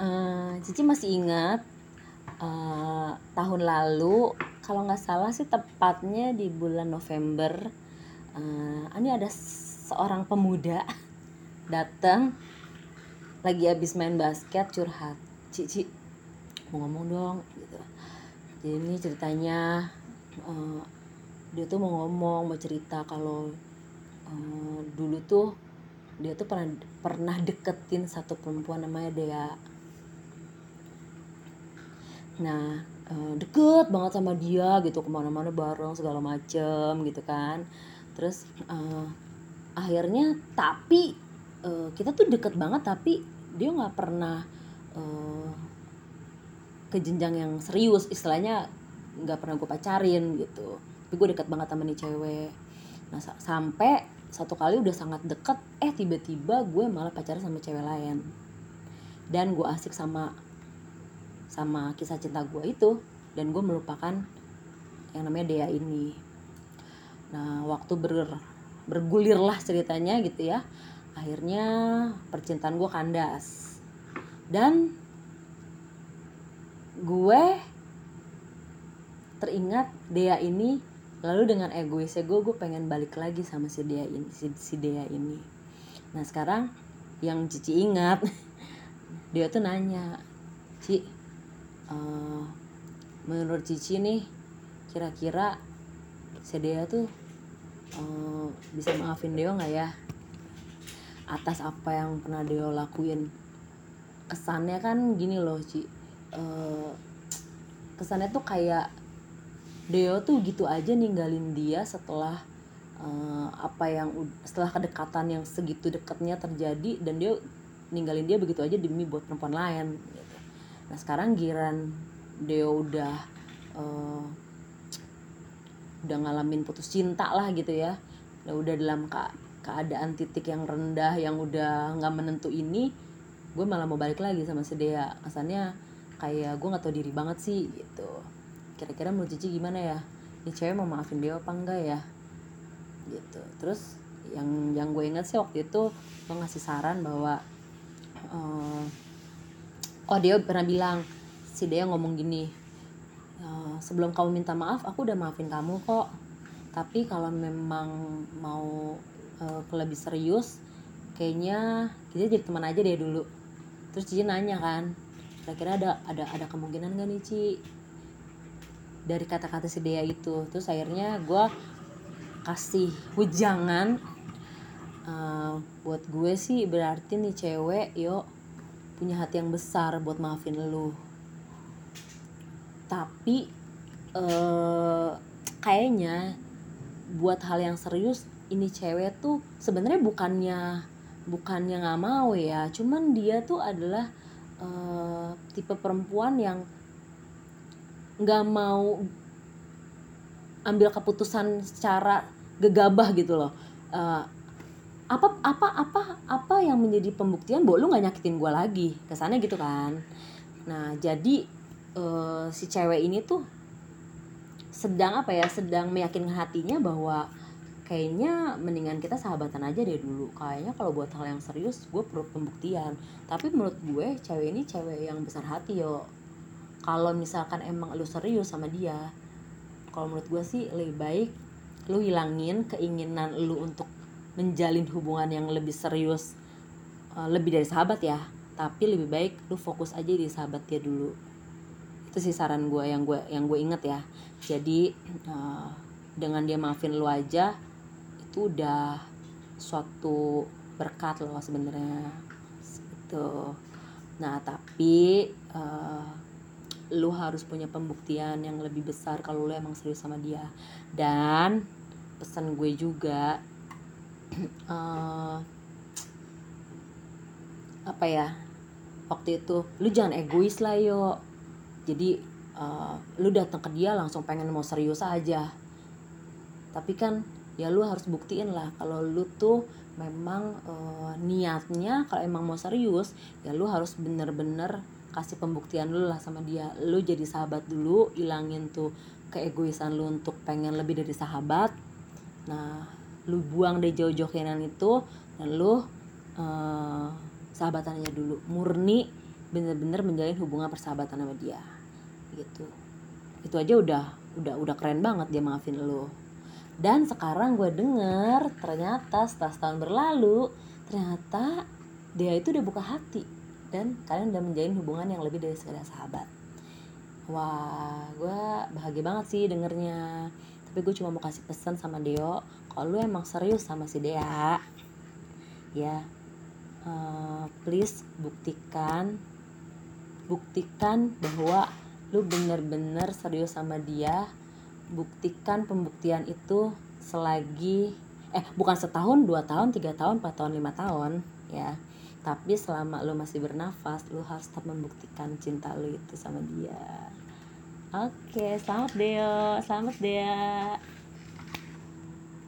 uh, Cici masih ingat uh, tahun lalu kalau nggak salah sih tepatnya di bulan November uh, ini ada seorang pemuda datang lagi habis main basket curhat Cici mau ngomong dong gitu. Jadi ini ceritanya uh, dia tuh mau ngomong mau cerita kalau uh, dulu tuh dia tuh pernah pernah deketin satu perempuan namanya Dea nah uh, deket banget sama dia gitu ke mana-mana bareng segala macem gitu kan. Terus uh, akhirnya tapi uh, kita tuh deket banget tapi dia nggak pernah uh, ke jenjang yang serius istilahnya nggak pernah gue pacarin gitu. Tapi gue deket banget sama nih cewek. Nah sampai satu kali udah sangat deket eh tiba-tiba gue malah pacaran sama cewek lain. Dan gue asik sama sama kisah cinta gue itu. Dan gue melupakan yang namanya Dea ini. Nah waktu ber bergulir lah ceritanya gitu ya. Akhirnya percintaan gue kandas. Dan gue teringat Dea ini lalu dengan egoisnya gue gue pengen balik lagi sama si Dea ini si, si Dea ini. Nah sekarang yang Cici ingat dia tuh nanya Ci uh, menurut Cici nih kira-kira Sedea tuh uh, bisa maafin Deo nggak ya? Atas apa yang pernah Deo lakuin. Kesannya kan gini loh Ci. Uh, kesannya tuh kayak Deo tuh gitu aja ninggalin dia setelah apa yang setelah kedekatan yang segitu dekatnya terjadi dan dia ninggalin dia begitu aja demi buat perempuan lain nah sekarang giran Deo udah uh, udah ngalamin putus cinta lah gitu ya. Udah udah dalam ke keadaan titik yang rendah yang udah nggak menentu ini gue malah mau balik lagi sama si Dea. Kesannya kayak gue nggak tau diri banget sih gitu. Kira-kira menurut Cici gimana ya? Ini cewek mau maafin dia apa enggak ya? Gitu. Terus yang yang gue inget sih waktu itu gue ngasih saran bahwa uh, oh dia pernah bilang si dia ngomong gini e, sebelum kamu minta maaf aku udah maafin kamu kok. Tapi kalau memang mau uh, lebih serius kayaknya kita jadi teman aja deh dulu. Terus Cici nanya kan kira-kira ada ada ada kemungkinan gak nih Ci? Dari kata-kata si Dea itu. Terus akhirnya gue kasih hujangan uh, buat gue sih berarti nih cewek yuk punya hati yang besar buat maafin lu. Tapi eh, kayaknya buat hal yang serius ini cewek tuh sebenarnya bukannya bukannya nggak mau ya. Cuman dia tuh adalah uh, tipe perempuan yang nggak mau ambil keputusan secara gegabah gitu loh. Uh, apa apa apa apa yang menjadi pembuktian bahwa lu nggak nyakitin gue lagi? Kesannya gitu kan. Nah jadi uh, si cewek ini tuh sedang apa ya sedang meyakinkan hatinya bahwa kayaknya mendingan kita sahabatan aja deh dulu. Kayaknya kalau buat hal yang serius gue perlu pembuktian. Tapi menurut gue cewek ini cewek yang besar hati yo. Kalau misalkan emang lu serius sama dia kalau menurut gue sih lebih baik lu hilangin keinginan lu untuk menjalin hubungan yang lebih serius uh, lebih dari sahabat ya. Tapi lebih baik lu fokus aja di sahabat dia dulu. Itu sih saran gue yang gue yang gue inget ya. Jadi uh, dengan dia maafin lu aja itu udah suatu berkat loh sebenarnya. Gitu. Nah tapi uh, lu harus punya pembuktian yang lebih besar kalau lu emang serius sama dia. Dan pesan gue juga uh, apa ya? Waktu itu lu jangan egois lah yo. Jadi uh, lu datang ke dia langsung pengen mau serius aja. Tapi kan ya lu harus buktiin lah kalau lu tuh memang uh, niatnya kalau emang mau serius ya lu harus bener-bener kasih pembuktian dulu lah sama dia. Lu jadi sahabat dulu ilangin tuh keegoisan lu untuk pengen lebih dari sahabat. Nah lu buang deh jauh-jauh kenan itu dan lu uh, sahabatannya dulu. Murni bener-bener menjalin hubungan persahabatan sama dia. Gitu. Itu aja udah udah udah keren banget dia maafin lo dan sekarang gue denger ternyata setelah setahun berlalu ternyata dia itu udah buka hati. Dan kalian udah menjalin hubungan yang lebih dari sekedar sahabat. Wah gue bahagia banget sih dengernya tapi gue cuma mau kasih pesan sama Deo kalau lu emang serius sama si Dea ya uh, please buktikan buktikan bahwa lu bener-bener serius sama dia buktikan pembuktian itu selagi eh bukan setahun dua tahun tiga tahun empat tahun lima tahun ya. Tapi selama lu masih bernafas lu harus tetap membuktikan cinta lu itu sama dia oke selamat Deo. Selamat Dea